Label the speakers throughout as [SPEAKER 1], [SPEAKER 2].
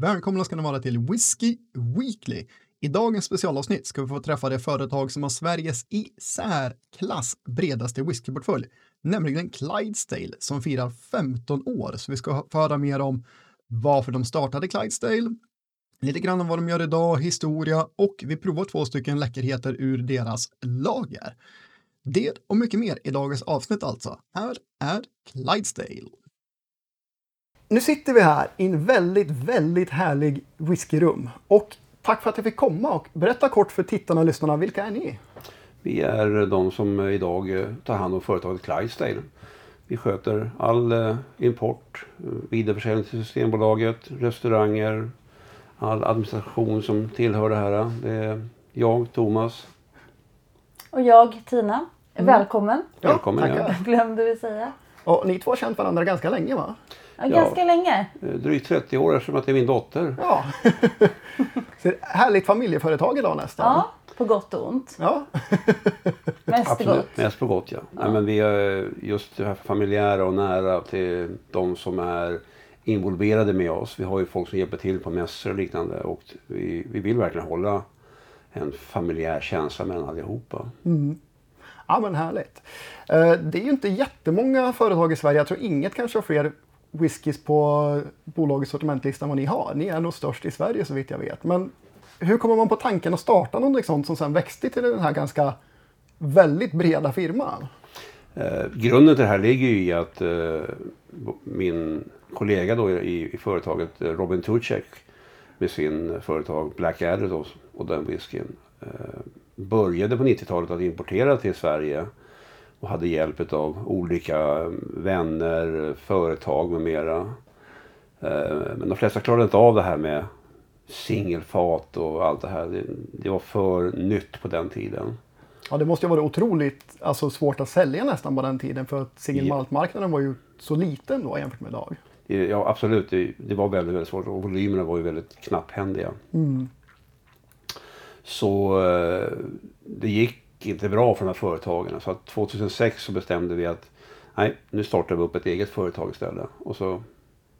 [SPEAKER 1] Välkomna ska ni vara till Whiskey Weekly. I dagens specialavsnitt ska vi få träffa det företag som har Sveriges i särklass bredaste whiskyportfölj, nämligen Clydesdale som firar 15 år. Så vi ska få höra mer om varför de startade Clydesdale, lite grann om vad de gör idag, historia och vi provar två stycken läckerheter ur deras lager. Det och mycket mer i dagens avsnitt alltså. Här är Clydesdale. Nu sitter vi här i en väldigt, väldigt härlig whiskyrum. Och tack för att jag fick komma och berätta kort för tittarna och lyssnarna, vilka är ni?
[SPEAKER 2] Vi är de som idag eh, tar hand om företaget Clydesdale. Vi sköter all eh, import, eh, vidareförsäljning till Systembolaget, restauranger, all administration som tillhör det här. Det är jag, Thomas.
[SPEAKER 3] Och jag, Tina. Välkommen.
[SPEAKER 1] Ja,
[SPEAKER 2] Välkommen.
[SPEAKER 1] tackar.
[SPEAKER 2] Ja.
[SPEAKER 3] Glömde vi säga.
[SPEAKER 1] Och ni två har känt varandra ganska länge va?
[SPEAKER 3] Ja, ganska länge.
[SPEAKER 2] Eh, Drygt 30 år eftersom att det är min dotter.
[SPEAKER 1] Ja. Så härligt familjeföretag idag nästan.
[SPEAKER 3] Ja, på gott och ont.
[SPEAKER 1] Ja.
[SPEAKER 3] Mest
[SPEAKER 2] Absolut,
[SPEAKER 3] gott.
[SPEAKER 2] mest på gott ja. Nej, men vi är just det här familjära och nära till de som är involverade med oss. Vi har ju folk som hjälper till på mässor och liknande och vi, vi vill verkligen hålla en familjär känsla mellan allihopa.
[SPEAKER 1] Ja men härligt. Eh, det är ju inte jättemånga företag i Sverige. Jag tror inget kanske har fler whiskys på bolagets sortimentlista än vad ni har. Ni är nog störst i Sverige så vitt jag vet. Men hur kommer man på tanken att starta någonting sånt som sen växte till den här ganska väldigt breda firman?
[SPEAKER 2] Eh, grunden till det här ligger ju i att eh, min kollega då i, i företaget eh, Robin Tuchek med sin företag Blackadder och den whiskyn eh, började på 90-talet att importera till Sverige och hade hjälp av olika vänner, företag med mera. Eh, men de flesta klarade inte av det här med singelfat och allt det här. Det, var för nytt på den tiden.
[SPEAKER 1] Ja, det måste ju vara otroligt alltså, svårt att sälja nästan på den tiden för att single
[SPEAKER 2] Ja.
[SPEAKER 1] malt-marknaden var ju så liten då jämfört med idag.
[SPEAKER 2] Ja absolut, det, var väldigt, väldigt svårt och volymerna var ju väldigt knapphändiga. Så eh, det gick inte bra för de här företagen. Så att 2006 så bestämde vi att nej, nu startar vi upp ett eget företag istället. Och så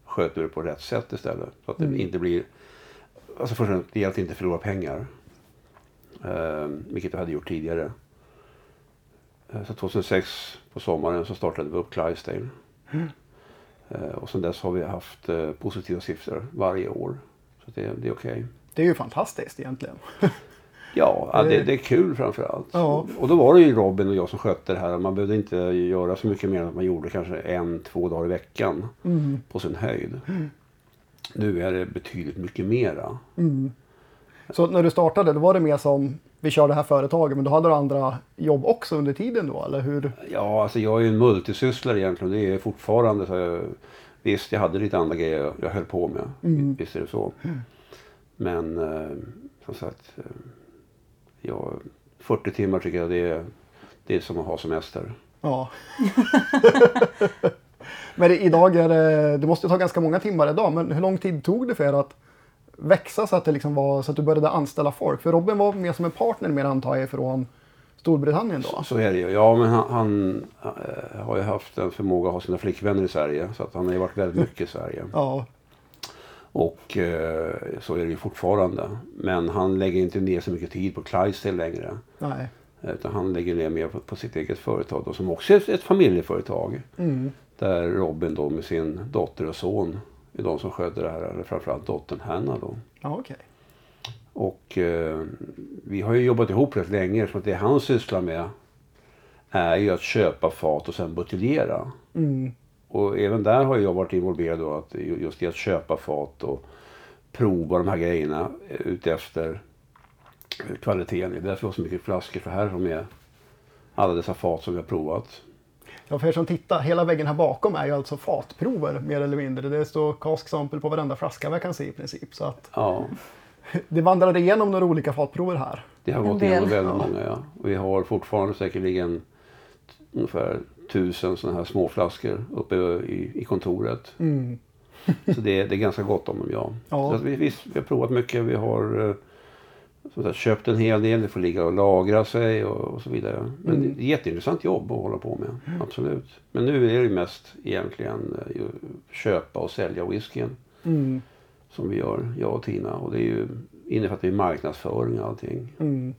[SPEAKER 2] sköter vi det på rätt sätt istället. Så att det inte blir... Alltså först och det gäller att inte förlora pengar. Eh, vilket vi hade gjort tidigare. Eh, Så 2006 på sommaren så startade vi upp Clydesdale. Eh, Och sen dess har vi haft eh, positiva siffror varje år. Så det, det är okej.
[SPEAKER 1] Det är ju fantastiskt egentligen.
[SPEAKER 2] Ja, det, det är kul framförallt.
[SPEAKER 1] Ja.
[SPEAKER 2] Och då var det ju Robin och jag som skötte det här. Man behövde inte göra så mycket mer än att man gjorde kanske en, två dagar i veckan på sin höjd. Nu är det betydligt mycket mera.
[SPEAKER 1] Så när du startade, då var det mer som vi kör det här företaget, men då hade du andra jobb också under tiden då, eller hur?
[SPEAKER 2] Ja, alltså jag är ju en multisysslare egentligen. Det är fortfarande. Så jag, visst, jag hade lite andra grejer jag, höll på med. Visst är det så. Men eh, som sagt, eh, 40 timmar tycker jag det är, det är som att ha semester.
[SPEAKER 1] Ja. men idag är det, det måste ta ganska många timmar idag, men hur lång tid tog det för er att växa så att det liksom var så att du började anställa folk? För Robin var mer som en partner mer antar jag från Storbritannien då?
[SPEAKER 2] Så är det ju. Ja, men han, han eh, har ju haft en förmåga att ha sina flickvänner i Sverige. Så att han har ju varit väldigt mycket i Sverige.
[SPEAKER 1] Ja,
[SPEAKER 2] Och eh, så är det ju fortfarande. Men han lägger inte ner så mycket tid på Clydesdale längre.
[SPEAKER 1] nej.
[SPEAKER 2] Utan han lägger ner mer på, på sitt eget företag då, som också är ett, familjeföretag. Där Robin då med sin dotter och son är de som sköter det här. Eller framförallt dottern Hanna då.
[SPEAKER 1] Ja, okej.
[SPEAKER 2] Och eh, vi har ju jobbat ihop rätt länge. Att det han sysslar med är ju att köpa fat och sen buteljera. Och även där har jag varit involverad då att ju- just i att köpa fat och prova de här grejerna eh, utefter kvaliteten. Det är därför vi har så mycket flaskor. För här har med alla dessa fat som vi har provat.
[SPEAKER 1] Ja, för er som tittar, hela väggen här bakom är ju alltså fatprover mer eller mindre. Det står cask sample på varenda flaska vad jag kan se i princip. Så att
[SPEAKER 2] Ja,
[SPEAKER 1] det vandrade igenom några olika fatprover här.
[SPEAKER 2] det har gått igenom väldigt många. Ja. Vi har fortfarande säkerligen ungefär tusen sådana här små flaskor uppe i, i kontoret. Så det, är- det är ganska gott om dem, ja.
[SPEAKER 1] Ja.
[SPEAKER 2] Så vi, vi, vi har provat mycket. Vi har eh, sagt, köpt en hel del. Det får ligga och lagra sig och, och så vidare. Men det är jätteintressant jobb att hålla på med. Absolut. Men nu är det ju mest egentligen eh, köpa och sälja whiskyn. Som vi gör, jag och Tina. Och det är ju innefattar ju marknadsföring och allting.
[SPEAKER 1] Mm.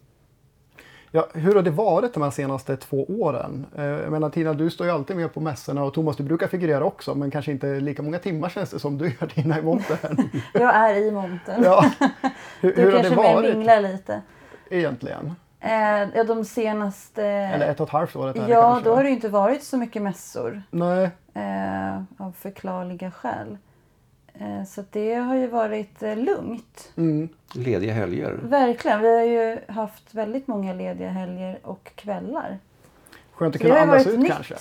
[SPEAKER 1] Ja, hur har det varit de här senaste två åren? Eh, Jag menar Tina, du står ju alltid med på mässorna och Thomas, du brukar figurera också, men kanske inte lika många timmar känns det som du gör Tina i montern.
[SPEAKER 3] Jag är i montern.
[SPEAKER 1] ja. Hur,
[SPEAKER 3] Du
[SPEAKER 1] hur har det
[SPEAKER 3] kanske mer
[SPEAKER 1] varit
[SPEAKER 3] minglar lite.
[SPEAKER 1] egentligen?
[SPEAKER 3] Eh, ja, de senaste...
[SPEAKER 1] Eller ett och ett halvt året
[SPEAKER 3] ja,
[SPEAKER 1] kanske?
[SPEAKER 3] då har det ju inte varit så mycket mässor.
[SPEAKER 1] Nej.
[SPEAKER 3] Eh, av förklarliga skäl. Eh, så det har ju varit eh, lugnt.
[SPEAKER 1] Mm.
[SPEAKER 2] Lediga helger.
[SPEAKER 3] Verkligen. Vi har ju haft väldigt många lediga helger och kvällar.
[SPEAKER 1] Skönt att kunna
[SPEAKER 3] har
[SPEAKER 1] andas
[SPEAKER 3] varit
[SPEAKER 1] ut
[SPEAKER 3] nytt.
[SPEAKER 1] kanske.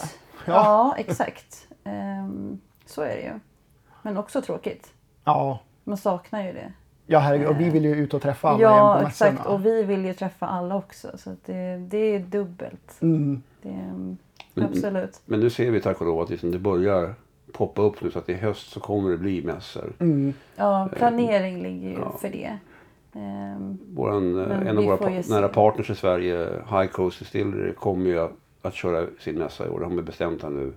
[SPEAKER 3] Ja,
[SPEAKER 1] Ja.
[SPEAKER 3] exakt. Ehm, så är det ju. Men också tråkigt.
[SPEAKER 1] Ja.
[SPEAKER 3] Man saknar ju det.
[SPEAKER 1] Ja, herregud. Och vi vill ju ut och träffa alla
[SPEAKER 3] ja, exakt. Och vi vill ju träffa alla också. Så att det, det är dubbelt.
[SPEAKER 1] Mm.
[SPEAKER 3] Det,
[SPEAKER 2] Men-
[SPEAKER 3] absolut.
[SPEAKER 2] Men nu ser vi tack och lov att liksom det börjar poppa upp nu så att i höst så kommer det bli mässor.
[SPEAKER 1] Mm.
[SPEAKER 3] Ja, planering ligger ju
[SPEAKER 2] ja.
[SPEAKER 3] för det. Ehm,
[SPEAKER 2] Våran, eh, en av våra pa- nära partners i Sverige, High Coast Distillery, kommer ju att, att köra sin mässa i år. Det har bestämt här nu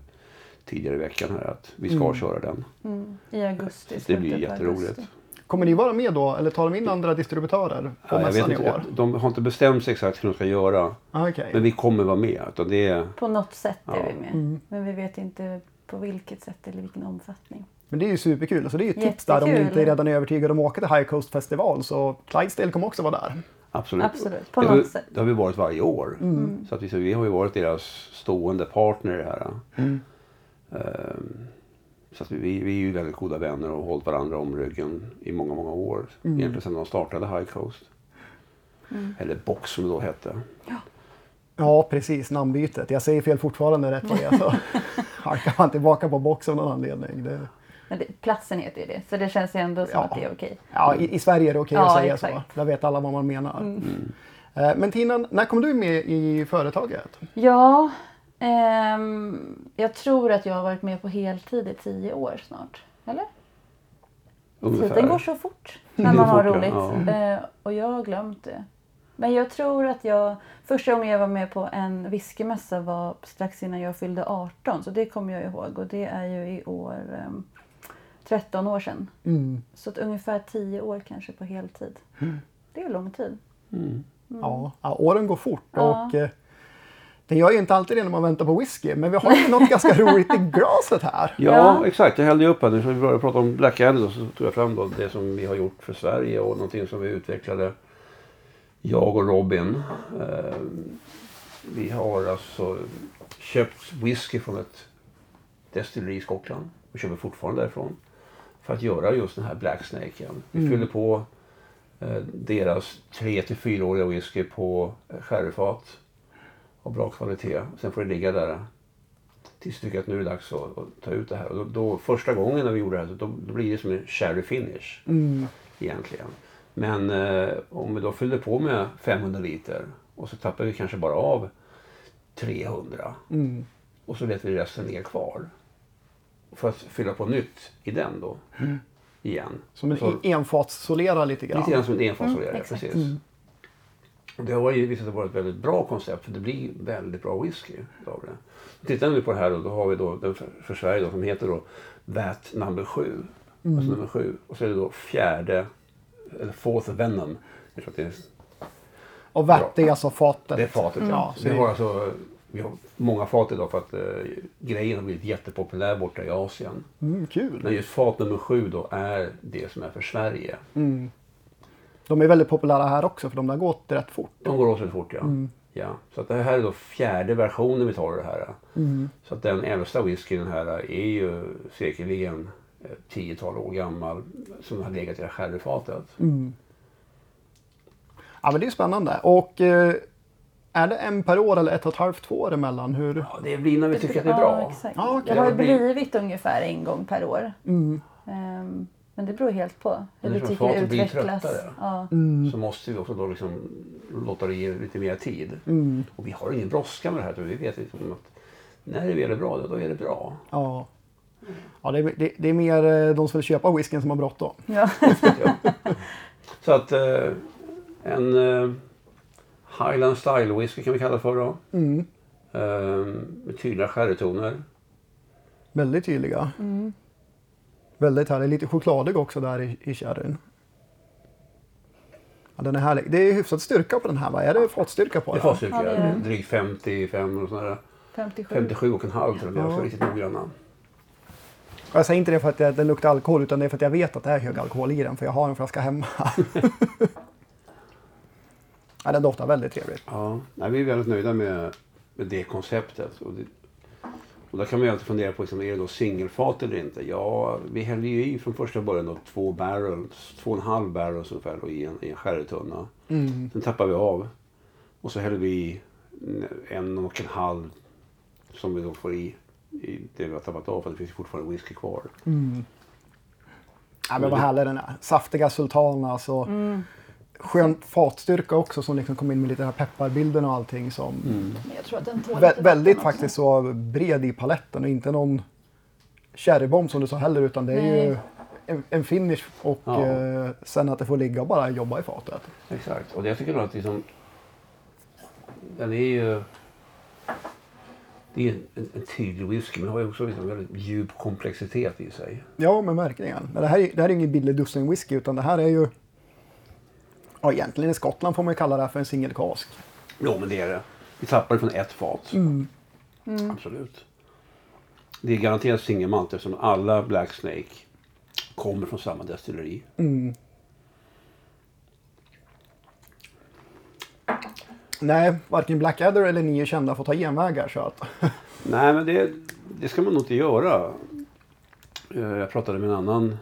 [SPEAKER 2] tidigare i veckan här att vi ska
[SPEAKER 1] Mm.
[SPEAKER 2] köra den.
[SPEAKER 3] mm, I augusti.
[SPEAKER 2] Så det blir jätteroligt.
[SPEAKER 3] augusti.
[SPEAKER 1] Kommer ni vara med då, eller tar de in andra distributörer på
[SPEAKER 2] Ja,
[SPEAKER 1] mässan i år?
[SPEAKER 2] de har inte bestämt sig exakt hur de ska göra.
[SPEAKER 1] Ah, Okej.
[SPEAKER 2] Men vi kommer vara med. Utan det är,
[SPEAKER 3] På något sätt är
[SPEAKER 2] Ja.
[SPEAKER 3] vi med.
[SPEAKER 1] Mm.
[SPEAKER 3] Men vi vet inte på vilket sätt eller vilken omfattning.
[SPEAKER 1] Men det är ju superkul. Så det är ju ett tips där om ni inte redan är övertygade om att åka till High Coast Festival. Så Clydesdale kommer också vara där.
[SPEAKER 2] absolut.
[SPEAKER 3] Absolut, på
[SPEAKER 2] det,
[SPEAKER 3] något sätt.
[SPEAKER 2] det har vi varit varje år.
[SPEAKER 3] Mm.
[SPEAKER 2] Så att vi, så vi har ju varit deras stående partner i det här.
[SPEAKER 1] Mm.
[SPEAKER 2] Ehm, Så att vi, vi är ju väldigt goda vänner och har hållit varandra om ryggen i många, många år.
[SPEAKER 1] Mm.
[SPEAKER 2] Egentligen sedan de startade High Coast.
[SPEAKER 3] Mm.
[SPEAKER 2] Eller Box som det då hette.
[SPEAKER 1] Ja, precis. Namnbytet. Jag säger fel fortfarande rätt vad det är. Halkar man tillbaka på box av någon anledning. Det,
[SPEAKER 3] Men det, platsen heter ju det, så det känns ju ändå som
[SPEAKER 1] Ja.
[SPEAKER 3] att det är okej.
[SPEAKER 1] ja, i, I Sverige är det okej
[SPEAKER 3] Ja,
[SPEAKER 1] att säga
[SPEAKER 3] exakt.
[SPEAKER 1] så. Där vet alla vad man menar.
[SPEAKER 3] Mm.
[SPEAKER 1] Eh, Men Tina, när kom du med i företaget?
[SPEAKER 3] Ja, ehm, jag tror att jag har varit med på heltid i tio år snart. Eller? Tiden går så fort när man har roligt.
[SPEAKER 2] Ja.
[SPEAKER 3] Eh, och jag har glömt det. Men jag tror att jag... Första gången jag var med på en whiskymässa var strax innan jag fyllde 18. Så det kommer jag ihåg. Och det är ju i år ehm, 13 år sedan.
[SPEAKER 1] Mm.
[SPEAKER 3] Så att ungefär 10 år kanske på heltid. Det är lång tid.
[SPEAKER 2] Mm.
[SPEAKER 1] Ja, ja, åren går fort.
[SPEAKER 3] Ja.
[SPEAKER 1] Och, eh, det gör ju inte alltid det när man väntar på whisky. Men vi har ju något ganska roligt i glaset här.
[SPEAKER 2] Ja,
[SPEAKER 3] Ja.
[SPEAKER 2] exakt. Jag hällde ju upp här nu. Så vi började prata om Black Andy då, så tog jag fram då det som vi har gjort för Sverige och någonting som vi utvecklade. Jag och Robin. Eh, vi har alltså köpt whisky från ett destilleri i Skottland. Och köper fortfarande därifrån. För att göra just den här Black Snaken. Vi fyller på eh, deras 3 till 4-åriga whisky på eh, sherryfat. Av bra kvalitet. Sen får det ligga där tills tycker att nu är det dags att, att ta ut det här. Och då, då, första gången när vi gjorde det här, då, då blir det som en sherry finish
[SPEAKER 1] Mm.
[SPEAKER 2] egentligen. Men eh, om vi då fyllde på med 500 liter och så tappar vi kanske bara av 300
[SPEAKER 1] Mm.
[SPEAKER 2] och så lät vi resten ner kvar. För att fylla på nytt i den då. Igen.
[SPEAKER 1] Som en
[SPEAKER 2] Så-
[SPEAKER 1] lite grann.
[SPEAKER 2] Lite grann som en enfasolera,
[SPEAKER 3] Mm,
[SPEAKER 2] precis. Och det har ju visat sig vara ett väldigt bra koncept för det blir väldigt bra whisky av det. Tittar vi på det här då, då har vi då den för, för Sverige då, som heter då VAT number 7. Alltså nummer 7. Och så är det då fjärde, eller fourth venom. Jag tror att det är,
[SPEAKER 1] Och vätt är alltså fatet.
[SPEAKER 2] det är fatet.
[SPEAKER 1] Ja,
[SPEAKER 2] Så vi har alltså vi har många fat idag för att eh, grejen har blivit jättepopulär borta i Asien.
[SPEAKER 1] Mm, kul.
[SPEAKER 2] Men just fat nummer 7 då är det som är för Sverige.
[SPEAKER 1] Mm. De är väldigt populära här också för de där går åt rätt fort.
[SPEAKER 2] De går åt väldigt fort ja. ja. Så att det här är då fjärde versionen vi tar av det här. Så att den äldsta whiskyn här är ju säkerligen tiotal år gammal. Som har legat i sherryfatet.
[SPEAKER 1] Ja men det är spännande. Och eh, är det en per år eller ett och ett halvt, två år emellan? Hur?
[SPEAKER 2] Ja, det blir när vi tycker att det är
[SPEAKER 3] Ja,
[SPEAKER 2] bra.
[SPEAKER 3] exakt.
[SPEAKER 1] Ja.
[SPEAKER 3] Det har ju
[SPEAKER 2] Det blir-
[SPEAKER 3] blivit ungefär en gång per år.
[SPEAKER 1] Mm.
[SPEAKER 3] Ehm, men det beror helt på hur
[SPEAKER 2] Men blir
[SPEAKER 3] utvecklas.
[SPEAKER 2] tröttare.
[SPEAKER 3] Ja.
[SPEAKER 2] Så måste vi också då liksom låta det ge lite mer tid.
[SPEAKER 1] Mm.
[SPEAKER 2] Och vi har ingen brådska med det här. Vi vet liksom att när det väl är bra, då, då är det bra.
[SPEAKER 1] Ja. Ja, det, är, det, det är mer eh, de som vill köpa whiskyn som har bråttom.
[SPEAKER 3] Ja.
[SPEAKER 2] Så att eh, en eh, Highland Style whisky kan vi kalla det för då.
[SPEAKER 1] Mm.
[SPEAKER 2] Eh, med tydliga sherrytoner.
[SPEAKER 1] Väldigt tydliga. Väldigt härlig. Lite chokladig också där i, i sherryn. Ja, den är härlig. Det är hyfsad styrka på den här va? Är det fatstyrka på
[SPEAKER 2] Det
[SPEAKER 1] den?
[SPEAKER 3] Ja, det är det.
[SPEAKER 2] Drygt 55 och sådär.
[SPEAKER 3] 57.
[SPEAKER 2] 57 och en halv tror jag.
[SPEAKER 1] Ja.
[SPEAKER 2] Så riktigt noggranna.
[SPEAKER 1] Jag säger inte det för att det, det luktar alkohol utan det är för att jag vet att det är hög alkohol i den för jag har en flaska hemma. ja, den doftar väldigt trevligt.
[SPEAKER 2] Ja, nej, vi är väldigt nöjda med, med det konceptet. Och, det, och där kan man ju alltid fundera på, liksom, är det då singelfat eller inte? Ja, vi hällde ju i från första början då, två barrels, två och en halv barrels ungefär då, i en, i en sherrytunna.
[SPEAKER 1] Mm.
[SPEAKER 2] Sen tappar vi av. Och så häller vi i en och en halv som vi då får i, i det vi har tappat av för det finns ju fortfarande whisky kvar.
[SPEAKER 1] Mm. Ja, men vad härlig den är. Saftiga sultana. Så Skön fatstyrka också som liksom kom in med lite den här pepparbilden och allting. Som
[SPEAKER 3] Men jag tror att den tål
[SPEAKER 1] vä- väldigt
[SPEAKER 3] också.
[SPEAKER 1] faktiskt så bred i paletten och inte någon cherrybomb som du sa heller utan det är ju
[SPEAKER 3] Nej.
[SPEAKER 1] en, en finish och
[SPEAKER 2] Ja.
[SPEAKER 1] eh, sen att det får ligga och bara jobba i fatet.
[SPEAKER 2] Exakt. Och det jag tycker nog att liksom, den är ju... Det är en, en tydlig whisky men har också liksom väldigt djup komplexitet i sig.
[SPEAKER 1] Ja, men verkligen. Men det här, är- det här är ingen billig dussin whisky utan det här är ju... Ja, egentligen i Skottland får man ju kalla det här för en single cask.
[SPEAKER 2] Jo men det är det. Vi tappar det från ett fat.
[SPEAKER 1] Mm.
[SPEAKER 2] Absolut. Det är garanterat singelmalt eftersom alla Black Snake kommer från samma destilleri.
[SPEAKER 1] Mm. Nej, varken Blackadder eller ni är kända för att ta genvägar så att...
[SPEAKER 2] Nej, men det, det ska man nog inte göra. Eh, Jag pratade med en annan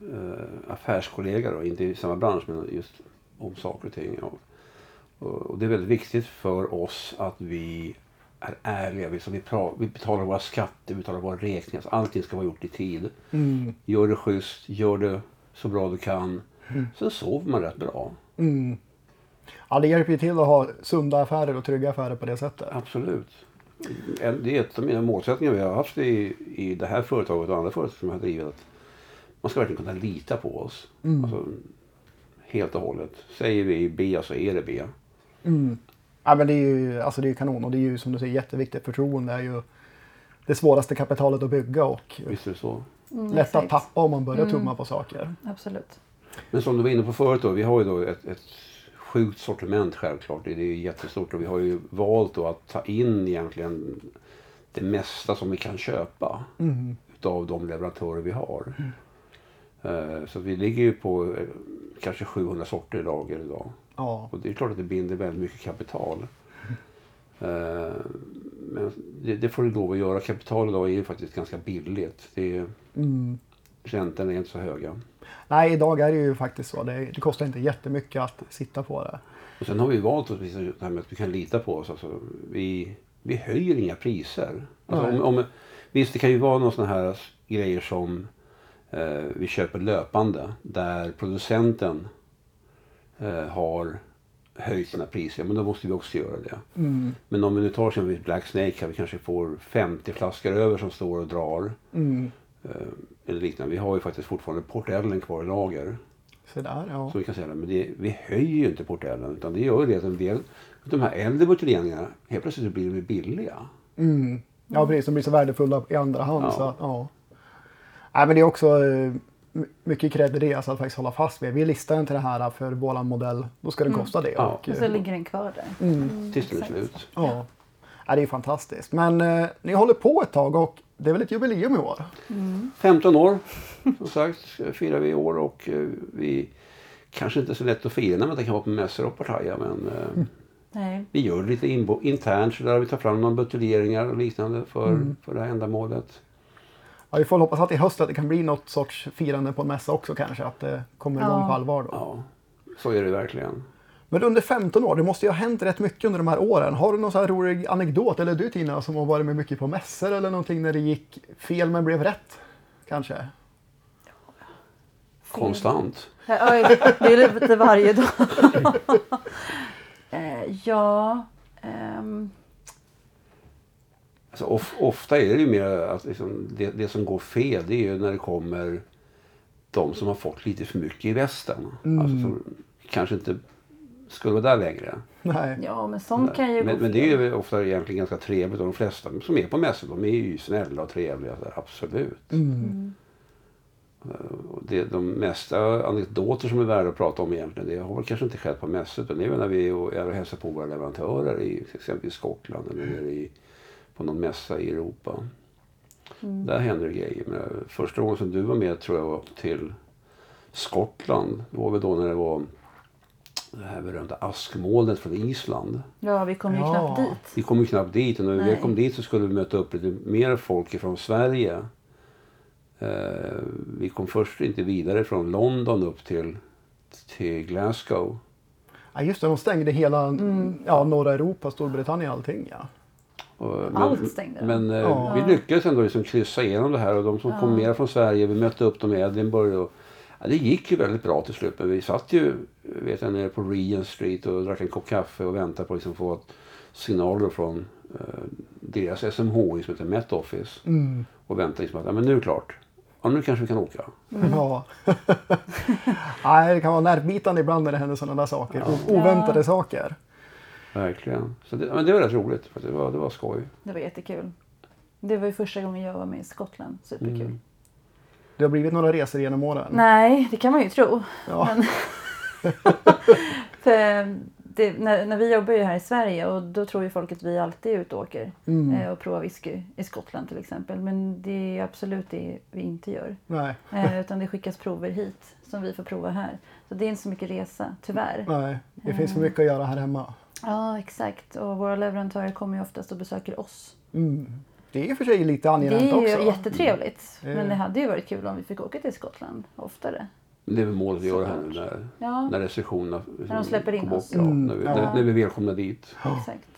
[SPEAKER 2] eh, affärskollega, då, inte i samma bransch, men just om saker och ting. Och, och, det är väldigt viktigt för oss att vi är ärliga. Vi, vi, vi betalar våra skatter, vi betalar våra räkningar. Så allting ska vara gjort i tid.
[SPEAKER 1] Mm.
[SPEAKER 2] Gör det schysst, gör det så bra du kan. Sen sover man rätt bra.
[SPEAKER 1] Mm. Ja, det hjälper ju till att ha sunda affärer och trygga affärer på det sättet.
[SPEAKER 2] Absolut. Det är ett av mina målsättningar vi har haft i, i det här företaget och andra företag som jag har drivit. Att man ska verkligen kunna lita på oss. Alltså, helt och hållet. Säger vi B så är det B.
[SPEAKER 1] Mm. Ja, men det är ju alltså det är kanon och det är ju som du säger jätteviktigt. Förtroende är ju det svåraste kapitalet att bygga och
[SPEAKER 2] Visst är det så.
[SPEAKER 3] Mm,
[SPEAKER 1] lätt att
[SPEAKER 3] exakt.
[SPEAKER 1] tappa om man börjar tumma på saker.
[SPEAKER 3] Absolut.
[SPEAKER 2] Men som du var inne på förut då, vi har ju då ett, ett sjukt sortiment självklart. Det är jättestort och vi har ju valt då att ta in egentligen det mesta som vi kan köpa
[SPEAKER 1] Mm.
[SPEAKER 2] utav de leverantörer vi har. Eh, Så vi ligger ju på eh, kanske 700 sorter i lager idag.
[SPEAKER 1] Ja.
[SPEAKER 2] Och det är klart att det binder väldigt mycket kapital. Eh, Men det, det får du lov att göra. Kapital idag är ju faktiskt ganska billigt. Det är,
[SPEAKER 1] Mm.
[SPEAKER 2] räntorna är inte så höga.
[SPEAKER 1] Nej, idag är det ju faktiskt så. Det, det kostar inte jättemycket att sitta på det.
[SPEAKER 2] Och sen har vi valt att visa det här med att vi kan lita på oss. Alltså, vi, vi höjer inga priser. Alltså, om, om, visst, det kan ju vara några sådana här grejer som eh, vi köper löpande. Där producenten eh, har höjt sina priser. Men då måste vi också göra det.
[SPEAKER 1] Mm.
[SPEAKER 2] Men om vi nu tar som Black Snake här, vi kanske får 50 flaskor över som står och drar.
[SPEAKER 1] Mm.
[SPEAKER 2] Eh, eller liknande. Vi har ju faktiskt fortfarande Portellen kvar i lager.
[SPEAKER 1] Så där, ja.
[SPEAKER 2] Så vi kan säga det. Men det, vi höjer ju inte Portellen. Utan det gör ju det att en del de här äldre buteljeringarna helt plötsligt så blir de billiga.
[SPEAKER 1] Mm. Ja, precis. De blir så värdefulla i andra hand.
[SPEAKER 2] Ja.
[SPEAKER 1] Så, att, ja. Nej, men det är också eh, my- mycket cred i det, alltså att faktiskt hålla fast vid. Vi listar inte det här för våran modell, då ska den kosta det.
[SPEAKER 2] Ja.
[SPEAKER 1] Och,
[SPEAKER 3] Och så ligger den kvar där.
[SPEAKER 1] mm,
[SPEAKER 2] Tills den är slut.
[SPEAKER 1] ja. Ja, det är fantastiskt. Men eh, ni håller på ett tag och det är väl ett jubileum i år?
[SPEAKER 2] 15 år som sagt firar vi i år och eh, vi kanske inte är så lätt att fira när man vara på mässor och partaja men eh,
[SPEAKER 3] Nej.
[SPEAKER 2] vi gör det lite inbo- internt så där vi tar fram några buteljeringar och liknande för, för det här ändamålet.
[SPEAKER 1] Ja, vi får hoppas att i höst att det kan bli något sorts firande på en mässa också kanske. Att det kommer igång
[SPEAKER 3] Ja.
[SPEAKER 1] på allvar då.
[SPEAKER 2] Ja, så är det verkligen.
[SPEAKER 1] Men under 15 år, det måste ju ha hänt rätt mycket under de här åren. Har du någon så här rolig anekdot, eller du Tina som har varit med mycket på mässor eller någonting när det gick fel men blev rätt? Kanske?
[SPEAKER 2] Konstant.
[SPEAKER 3] Det är lite varje dag. Eh, ja. ehm,
[SPEAKER 2] Alltså, of, ofta är det ju mer att liksom, det, det som går fel det är ju när det kommer de som har fått lite för mycket i västen. Alltså, som kanske inte skulle vara där längre.
[SPEAKER 1] Nej.
[SPEAKER 3] ja, men sånt kan ju
[SPEAKER 2] Men,
[SPEAKER 3] gå
[SPEAKER 2] men det är ju ofta egentligen ganska trevligt och de flesta som är på mässor de är ju snälla och trevliga. Så absolut.
[SPEAKER 1] Mm.
[SPEAKER 2] Eh, och det, de mesta anekdoter som är värda att prata om egentligen, det har väl kanske inte skett på mässor utan det är väl när vi är och hälsar på våra leverantörer i exempelvis Skottland eller nere i, på någon mässa i Europa.
[SPEAKER 3] Mm.
[SPEAKER 2] Där händer det grejer. Men första gången som du var med tror jag var till Skottland. Det var väl då när det var det här berömda askmolnet från Island.
[SPEAKER 3] Ja, vi kom ju
[SPEAKER 1] Ja.
[SPEAKER 3] knappt dit.
[SPEAKER 2] Vi kom ju knappt dit och när vi
[SPEAKER 3] Nej.
[SPEAKER 2] kom dit så skulle vi möta upp lite mer folk från Sverige. Eh, vi kom först inte vidare från London upp till, till Glasgow.
[SPEAKER 1] Ja, just det, de stängde hela
[SPEAKER 3] Mm.
[SPEAKER 1] ja, norra Europa, Storbritannien och allting. Ja.
[SPEAKER 2] Och,
[SPEAKER 3] Allt stängde de.
[SPEAKER 2] Men eh,
[SPEAKER 1] Ja.
[SPEAKER 2] vi lyckades ändå liksom kryssa igenom det här och de som kom mer från Sverige, vi mötte upp dem i Edinburgh. Och, ja, det gick ju väldigt bra till slut men vi satt ju vet jag, nere på Regent Street och drack en kopp kaffe och väntade på att liksom få signaler från eh, deras SMHI som heter Met Office.
[SPEAKER 1] Mm.
[SPEAKER 2] Och väntade liksom att ja, men nu är det klart. Ja, nu kanske vi kan åka.
[SPEAKER 1] Ja. Nej, det kan vara nervbitande ibland när det händer sådana där saker. O- Oväntade saker.
[SPEAKER 2] Verkligen. Så det, men det var rätt roligt. För det, var, det var skoj.
[SPEAKER 3] Det var jättekul. Det var ju första gången jag var med i Skottland. Superkul.
[SPEAKER 2] Mm.
[SPEAKER 1] Det har blivit några resor genom åren.
[SPEAKER 3] Nej, det kan man ju tro.
[SPEAKER 1] Ja.
[SPEAKER 3] Men för det, när, när vi jobbar ju här i Sverige och då tror ju folk att vi alltid är ute och åker
[SPEAKER 1] Mm.
[SPEAKER 3] eh, och provar whisky i Skottland till exempel. Men det är absolut det vi inte gör.
[SPEAKER 1] Nej,
[SPEAKER 3] Eh, utan det skickas prover hit som vi får prova här. Så det är inte så mycket resa, tyvärr.
[SPEAKER 1] nej. Det finns för mycket att göra här hemma.
[SPEAKER 3] Ja, exakt. Och våra leverantörer kommer ju oftast och besöker oss.
[SPEAKER 1] Mm. Det är i och för sig lite
[SPEAKER 3] Det
[SPEAKER 1] angenämt
[SPEAKER 3] är ju
[SPEAKER 1] också.
[SPEAKER 3] jättetrevligt.
[SPEAKER 1] Mm.
[SPEAKER 3] Men det hade ju varit kul om vi fick åka till Skottland oftare.
[SPEAKER 2] Det är väl målet att göra här nu när,
[SPEAKER 3] Ja,
[SPEAKER 2] när restriktionerna
[SPEAKER 3] När de släpper in oss.
[SPEAKER 2] Ja,
[SPEAKER 1] Mm,
[SPEAKER 2] när, vi,
[SPEAKER 1] ja.
[SPEAKER 2] när, när vi är välkomna dit.
[SPEAKER 3] exakt.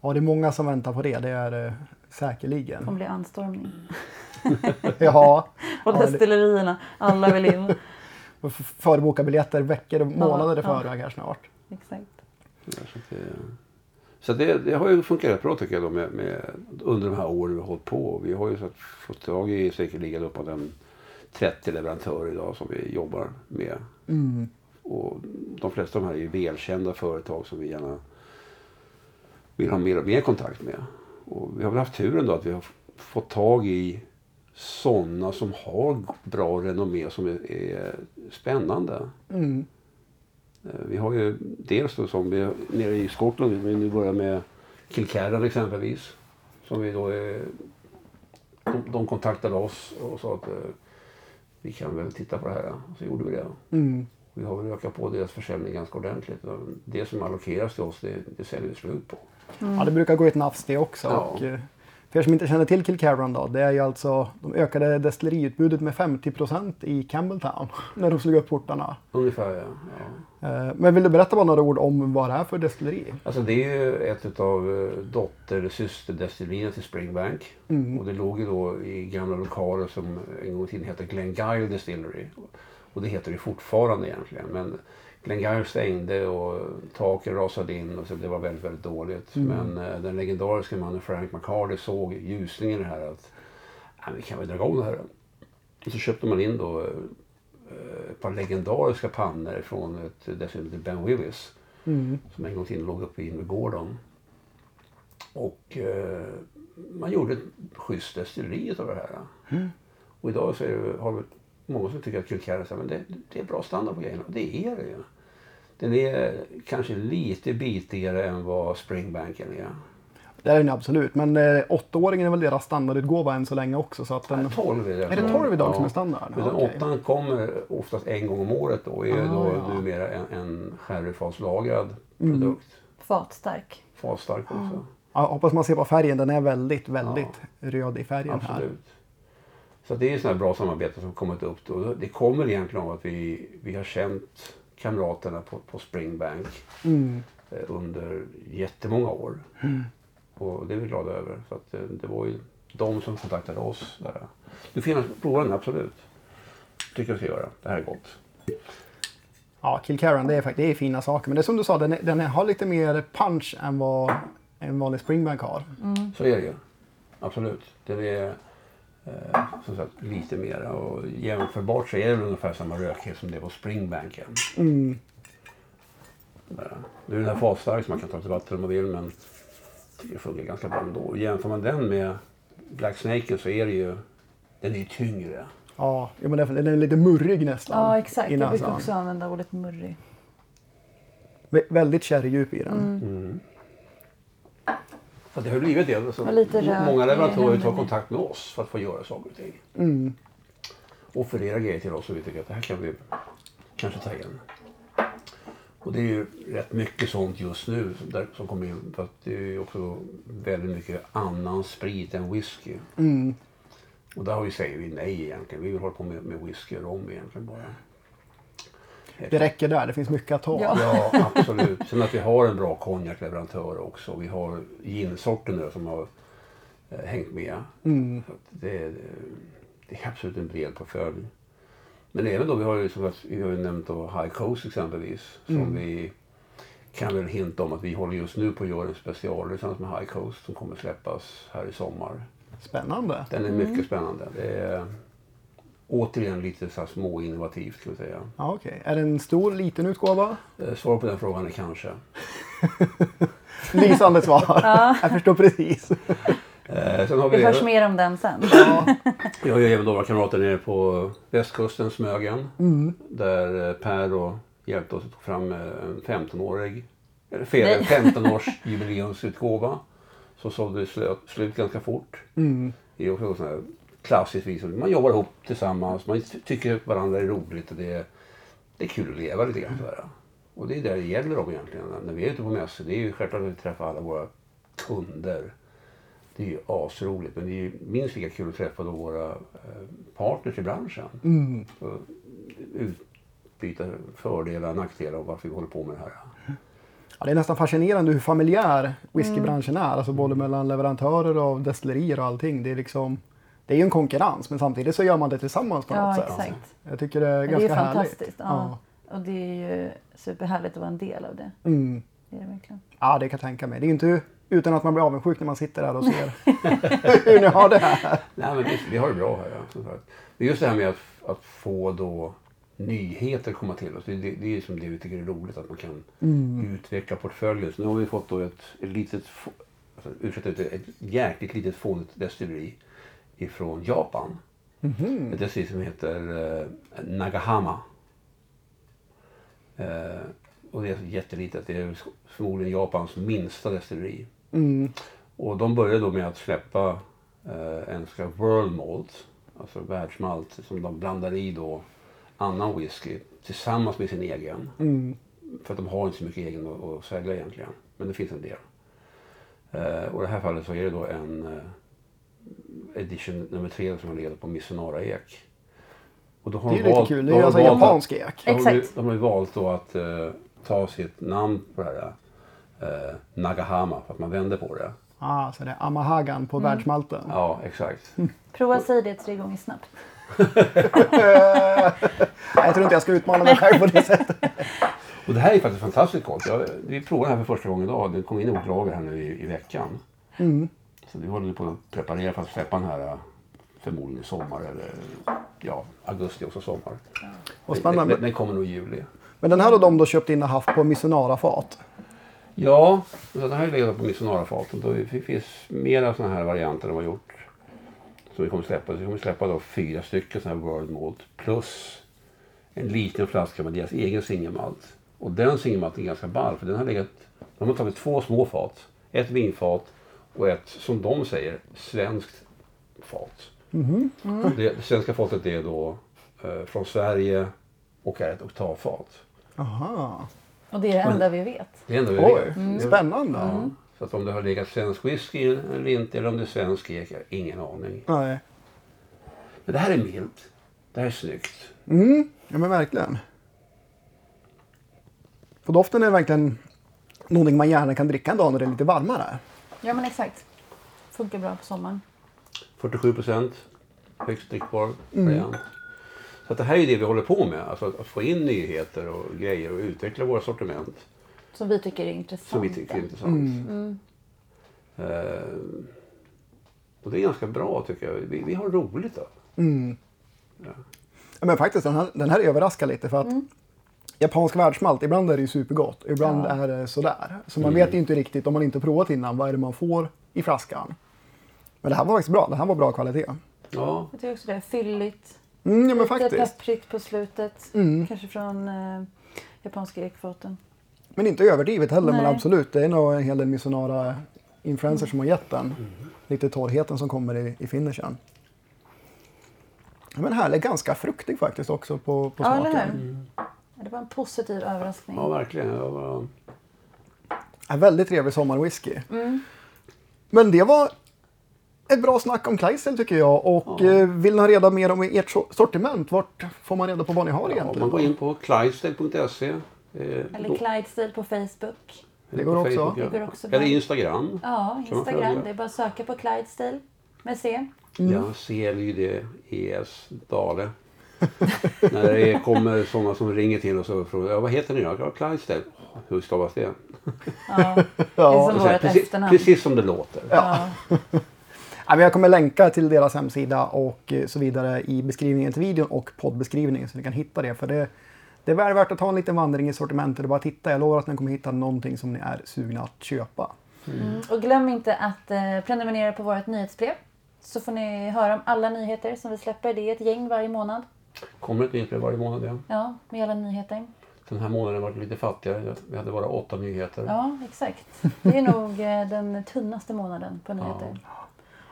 [SPEAKER 1] Ja, det är många som väntar på det. Det är det
[SPEAKER 3] Det
[SPEAKER 1] säkerligen.
[SPEAKER 3] kommer bli anstormning.
[SPEAKER 1] Ja,
[SPEAKER 3] På
[SPEAKER 1] Ja, det-
[SPEAKER 3] destillerierna. Alla vill in.
[SPEAKER 1] förboka biljetter veckor och månader i
[SPEAKER 3] ja.
[SPEAKER 1] förväg här snart.
[SPEAKER 3] Exakt.
[SPEAKER 2] Så, det, det, har ju funkat bra tycker jag då med, med, under de här åren vi har hållit på. Vi har ju så att, fått tag i säkerligen uppåt en 30 leverantörer idag som vi jobbar med.
[SPEAKER 1] Mm.
[SPEAKER 2] Och de flesta av de här är ju välkända företag som vi gärna vill ha mer och mer kontakt med. Och vi har väl haft turen då att vi har fått tag i sådana som har bra renommé som är, är spännande.
[SPEAKER 1] Mm.
[SPEAKER 2] Eh, Vi har ju dels då som vi nere i Skottland, vi nu börjar med Kilkerran exempelvis. Som vi då är, de, de kontaktade oss och sa att eh, vi kan väl titta på det här. Så gjorde vi det.
[SPEAKER 1] Mm.
[SPEAKER 2] Vi har väl ökat på deras försäljning ganska ordentligt. Det som allokeras till oss det, det säljer vi slut på.
[SPEAKER 1] Ja, det brukar gå i ett nafs det också.
[SPEAKER 2] Ja.
[SPEAKER 1] Och, eh, för er som inte känner till Kilkerran då, det är ju alltså, de ökade destilleriutbudet med 50% i Campbelltown när de slog upp portarna.
[SPEAKER 2] Ungefär ja. ja.
[SPEAKER 1] Eh, Men vill du berätta bara några ord om vad det är för destilleri?
[SPEAKER 2] Alltså det är ju ett av dotter eller systerdestillerierna till Springbank.
[SPEAKER 1] Mm.
[SPEAKER 2] Och det låg ju då i gamla lokaler som en gång i tiden hette Glengyle Distillery. Och det heter det fortfarande egentligen. Men Glengyle stängde och taken rasade in och så det var väldigt, väldigt dåligt.
[SPEAKER 1] Mm.
[SPEAKER 2] Men eh, den legendariska mannen Frank McCarty såg ljusningen i det här att "Ja, vi kan väl dra igång det här. Och så köpte man in då eh, ett par legendariska pannor från ett heter Ben Willis
[SPEAKER 1] Mm.
[SPEAKER 2] som en gång till låg uppe i Invergården. Och eh, man gjorde ett schysst destilleri av det här. Och idag så är det, har vi många som tycker att Kilkerra men det, det är bra standard på grejerna. Och det är det ju. Den är kanske lite bitigare än vad Springbanken är.
[SPEAKER 1] Det är den absolut, men eh, åttaåringen är väl deras standardutgåva än så länge också. Så att den,
[SPEAKER 2] Nej, 12 är det.
[SPEAKER 1] är det 12 idag som är standard?
[SPEAKER 2] Men den
[SPEAKER 1] Okej.
[SPEAKER 2] åttan kommer oftast en gång om året då. Och är
[SPEAKER 1] Ah,
[SPEAKER 2] då
[SPEAKER 1] ja.
[SPEAKER 2] numera en, en sherryfaslagrad
[SPEAKER 1] Mm.
[SPEAKER 2] produkt.
[SPEAKER 3] Fatstark.
[SPEAKER 2] Fasstark också.
[SPEAKER 1] Ja, hoppas man ser på färgen, den är väldigt, väldigt röd i färgen här.
[SPEAKER 2] Absolut. Så det är sådana här bra samarbeten som kommit upp. Då. Det kommer egentligen av att vi, vi har känt kamraterna på, på Springbank
[SPEAKER 1] Mm.
[SPEAKER 2] eh, under jättemånga år. Och det är vi glada över. Så att, eh, det var ju de som kontaktade oss. Där. Du får gärna prova den, absolut. tycker jag ska göra. Det här är gott.
[SPEAKER 1] Ja, Kilkerran, det är, fakt- det är fina saker. Men det är som du sa, den, är, den har lite mer punch än vad en vanlig Springbank har.
[SPEAKER 2] Så är det ju. Absolut. Den är som sagt lite mera. Och jämförbart så är det väl ungefär samma rökighet som det var Springbanken.
[SPEAKER 1] Mm.
[SPEAKER 2] Där. Nu är den här fasstark som man kan ta till vatten om man vill men det funkar ganska bra ändå. Jämför man den med Black Snake så är det ju den är ju tyngre.
[SPEAKER 1] Ja, men den är lite murrig nästan.
[SPEAKER 3] Ja, exakt. Jag brukar också använda ordet murrig.
[SPEAKER 1] Vä- Väldigt sherrydjup i den.
[SPEAKER 2] Mm. Så det har blivit det. Så
[SPEAKER 3] Och lite rök
[SPEAKER 2] många leverantörer tar kontakt med oss för att få göra saker och ting.
[SPEAKER 1] Mm.
[SPEAKER 2] Offerera grejer till oss och vi tycker att det här kan vi kanske ta in. Och det är ju rätt mycket sånt just nu som, där, som kommer in. För att det är ju också väldigt mycket annan sprit än whisky.
[SPEAKER 1] Mm.
[SPEAKER 2] Och där har vi, säger vi nej egentligen. Vi vill hålla på med, med whisky och rom egentligen bara.
[SPEAKER 1] Det räcker där, det finns mycket att ta.
[SPEAKER 3] Ja.
[SPEAKER 2] Ja, absolut. Sen att vi har en bra konjakleverantör också. Vi har ginsorten som har eh, hängt med.
[SPEAKER 1] Mm.
[SPEAKER 2] Det, är- det är absolut en bred portfölj. Men även då, vi har ju, som att, vi har ju nämnt då High Coast exempelvis. Som
[SPEAKER 1] Mm.
[SPEAKER 2] vi kan väl hinta om att vi håller just nu på att göra en special tillsammans med High Coast som kommer släppas här i sommar.
[SPEAKER 1] Spännande.
[SPEAKER 2] Den är mycket spännande. Det är återigen lite så här små innovativt kan vi säga.
[SPEAKER 1] Ja, okej. Är det en stor, liten utgåva?
[SPEAKER 2] Eh, Svar på den frågan är kanske.
[SPEAKER 1] Lysande svar. Jag förstår precis.
[SPEAKER 2] Eh, sen har vi
[SPEAKER 3] Det hörs mer om den sen.
[SPEAKER 1] Ja.
[SPEAKER 2] Vi har även några kamrater nere på västkusten, Smögen.
[SPEAKER 1] Mm.
[SPEAKER 2] Där eh, Per då hjälpte oss att ta fram eh, en 15-årig, eller fel,
[SPEAKER 3] Nej.
[SPEAKER 2] en 15-års jubileumsutgåva. Som sålde slut, slut ganska fort.
[SPEAKER 1] Mm.
[SPEAKER 2] Det är också sån klassiskt vis. Man jobbar ihop tillsammans, man ty- tycker varandra är roligt och det är, det är kul att leva lite grann. sådär. Och det är det det gäller om egentligen. När vi är ute på mässor, det är ju självklart att vi träffar alla våra kunder. Det är ju asroligt, men det är ju minst lika kul att träffa då våra eh, partners i branschen.
[SPEAKER 1] Mm.
[SPEAKER 2] Och utbyta fördelar, nackdelar och varför vi håller på med det här.
[SPEAKER 1] Ja, det är nästan fascinerande hur familjär whiskybranschen är. Alltså både mellan leverantörer och destillerier och allting. Det är liksom det är ju en konkurrens men samtidigt så gör man det tillsammans på något
[SPEAKER 3] Ja,
[SPEAKER 1] sätt.
[SPEAKER 3] exakt.
[SPEAKER 1] Jag tycker det är
[SPEAKER 3] Men det är
[SPEAKER 1] ganska härligt.
[SPEAKER 3] fantastiskt. Ja. Och det är ju superhärligt att vara en del av det.
[SPEAKER 1] Mm.
[SPEAKER 3] Det är det verkligen.
[SPEAKER 1] Ja, det kan jag tänka mig. Det är inte utan att man blir avundsjuk när man sitter där och ser hur ni har det här.
[SPEAKER 2] Nej, men vi, vi har det bra här. Ja, det är just det här med att, att få då nyheter komma till oss. Det, det, det är som det vi tycker är roligt, att man kan utveckla portföljen. Så nu har vi fått då ett, ett litet, alltså, ursäkta, ett, ett jäkligt litet fånigt destilleri ifrån Japan. Ett destilleri som heter eh, Nagahama. Eh, och det är jättelitet. Det är förmodligen Japans minsta destilleri.
[SPEAKER 1] Mm.
[SPEAKER 2] Och de började då med att släppa eh, en så kallad World Malt, alltså världsmalt, som de blandar i då annan whisky tillsammans med sin egen.
[SPEAKER 1] Mm.
[SPEAKER 2] För att de har inte så mycket egen att, att sälja egentligen. Men det finns en del. Eh, och i det här fallet så är det då en eh, edition nummer tre som har legat på Missionara-ek. Och då har
[SPEAKER 1] Det är
[SPEAKER 2] de
[SPEAKER 1] lite
[SPEAKER 2] valt-
[SPEAKER 1] kul. Det är alltså
[SPEAKER 2] de att-
[SPEAKER 1] japansk ek.
[SPEAKER 2] de har, ju-
[SPEAKER 3] Exakt.
[SPEAKER 2] de har ju valt då att eh, ta sitt namn på det här eh, Nagahama för att man vänder på det.
[SPEAKER 1] Ah, så det är Amahagan på
[SPEAKER 3] Mm.
[SPEAKER 1] världsmalten.
[SPEAKER 2] Ja, exakt.
[SPEAKER 3] Prova säg det tre gånger snabbt.
[SPEAKER 1] Jag tror inte jag ska utmana mig själv på det sättet.
[SPEAKER 2] Och det här är faktiskt fantastiskt gott. Jag, vi provar det här för första gången idag. Det kom in i vårt lager här nu i, i veckan.
[SPEAKER 1] Mm.
[SPEAKER 2] Så vi håller på att preparera för att släppa den här eh, förmodligen i sommar eller ja, augusti också sommar. Den,
[SPEAKER 1] spännande.
[SPEAKER 2] den, den kommer nog i juli.
[SPEAKER 1] Men den här har de då köpt in och haft på Missionara-fat.
[SPEAKER 2] Ja, den här är legat på Missionara-faten. Det finns mera sådana här varianter vi har gjort. Som vi kommer släppa. Så vi kommer släppa då fyra stycken sådana här World Malt. Plus en liten flaska med deras egen singelmalt. Och den singelmalten är ganska ball. För den har legat, de har tagit två små fat. Ett vinfat och ett, som de säger, svenskt fat. Det, det svenska fatet är då eh, från Sverige och är ett oktavfat.
[SPEAKER 1] Aha.
[SPEAKER 3] Och det är det enda vi vet.
[SPEAKER 2] Det är ändå vi
[SPEAKER 1] Oj,
[SPEAKER 2] vet.
[SPEAKER 1] spännande.
[SPEAKER 2] Ja. Så att om det har legat svensk whisky eller inte, eller om det är svensk ek, jag har ingen aning.
[SPEAKER 1] Nej.
[SPEAKER 2] Men det här är milt. Det här är snyggt.
[SPEAKER 1] Mm, ja men verkligen. På doften är det verkligen någonting man gärna kan dricka en dag när det är lite varmare.
[SPEAKER 3] Ja men exakt. Funkar bra på sommaren.
[SPEAKER 2] 47 procent. Högst drickbar variant. Så att det här är det vi håller på med. Alltså att, få in nyheter och grejer och utveckla våra sortiment.
[SPEAKER 3] Som vi tycker är intressant.
[SPEAKER 2] Som vi tycker är intressant. Eh, och det är ganska bra tycker jag. Vi, vi har roligt då.
[SPEAKER 1] Ja, men faktiskt, den här, den här överraskar lite för att japansk världsmalt, ibland är det ju supergott, ibland
[SPEAKER 3] Ja.
[SPEAKER 1] är det sådär. Så man vet ju inte riktigt, om man inte provat innan, vad är det man får i flaskan. Men det här var faktiskt bra, det här var bra kvalitet.
[SPEAKER 2] Ja,
[SPEAKER 3] Jag tycker också det är fylligt.
[SPEAKER 1] Mm, ja, men
[SPEAKER 3] Lite
[SPEAKER 1] faktiskt.
[SPEAKER 3] pepprigt på slutet.
[SPEAKER 1] Mm.
[SPEAKER 3] Kanske från eh, japanska ekfaten.
[SPEAKER 1] Men inte överdrivet heller, men
[SPEAKER 3] Nej.
[SPEAKER 1] absolut. Det är nog en hel del missionara influencers som har gett den.
[SPEAKER 2] Mm.
[SPEAKER 1] Lite torrheten som kommer i, i finishen. Men härlig, ganska fruktig faktiskt också på, på smaken.
[SPEAKER 3] Ja, Det var en positiv överraskning.
[SPEAKER 2] Ja, verkligen. Det var...
[SPEAKER 1] En väldigt trevlig sommarwhisky.
[SPEAKER 3] Mm.
[SPEAKER 1] Men det var ett bra snack om Clydesdale tycker jag. Och
[SPEAKER 2] Ja.
[SPEAKER 1] eh, vill ni ha reda mer om ert so- sortiment, vart får man reda på vad ni har
[SPEAKER 2] Ja,
[SPEAKER 1] egentligen?
[SPEAKER 2] man går in på clydesdale.se. eh,
[SPEAKER 3] Eller Clydesdale på Facebook.
[SPEAKER 1] Det går
[SPEAKER 2] på
[SPEAKER 1] också.
[SPEAKER 2] Facebook, ja.
[SPEAKER 3] Det går också.
[SPEAKER 2] Eller Instagram.
[SPEAKER 3] Ja, Instagram. Det är bara att söka på Clydesdale med C.
[SPEAKER 1] Mm.
[SPEAKER 2] Ja, C-L-Y-D-E-S Dale. När det kommer sådana som ringer till oss och frågar ja, vad heter ni då? Ja, Clydesdale. Hur stavas det?
[SPEAKER 3] Ja, det
[SPEAKER 1] Ja,
[SPEAKER 3] är som vårt
[SPEAKER 2] precis,
[SPEAKER 3] efternamn.
[SPEAKER 2] precis som det låter.
[SPEAKER 3] Ja.
[SPEAKER 1] Jag kommer länka till deras hemsida och eh, så vidare i beskrivningen till videon och poddbeskrivningen så ni kan hitta det. För det, det är väl värt att ta en liten vandring i sortimentet och bara titta. Jag lovar att ni kommer hitta någonting som ni är sugna att köpa.
[SPEAKER 3] Mm. Och glöm inte att eh, prenumerera på vårt nyhetsbrev. Så får ni höra om alla nyheter som vi släpper. Det är ett gäng varje månad.
[SPEAKER 2] Kommer ett nytt brev varje månad. Ja.
[SPEAKER 3] Ja, med alla nyheter.
[SPEAKER 2] Den här månaden var det lite fattigare. Vi hade bara åtta nyheter.
[SPEAKER 3] Ja, exakt. Det är nog eh, den tunnaste månaden på nyheter.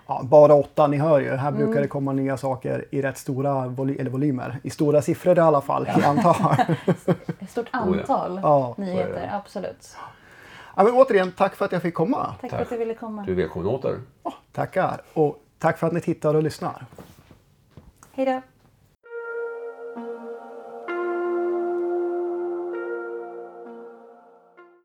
[SPEAKER 1] Ja, bara åtta, ni hör ju. Här
[SPEAKER 3] Mm.
[SPEAKER 1] brukar det komma nya saker i rätt stora voly- eller volymer. I stora siffror i alla fall, jag antar.
[SPEAKER 3] Ett stort
[SPEAKER 2] ja.
[SPEAKER 3] antal
[SPEAKER 1] Ja,
[SPEAKER 2] så är
[SPEAKER 3] nyheter,
[SPEAKER 2] det.
[SPEAKER 3] absolut.
[SPEAKER 1] ja, men återigen, tack för att jag fick komma.
[SPEAKER 3] Tack,
[SPEAKER 2] Tack.
[SPEAKER 3] för att du ville komma.
[SPEAKER 2] Du är välkommen åter.
[SPEAKER 1] Tackar. Och tack för att ni tittar och lyssnar.
[SPEAKER 3] Hej då!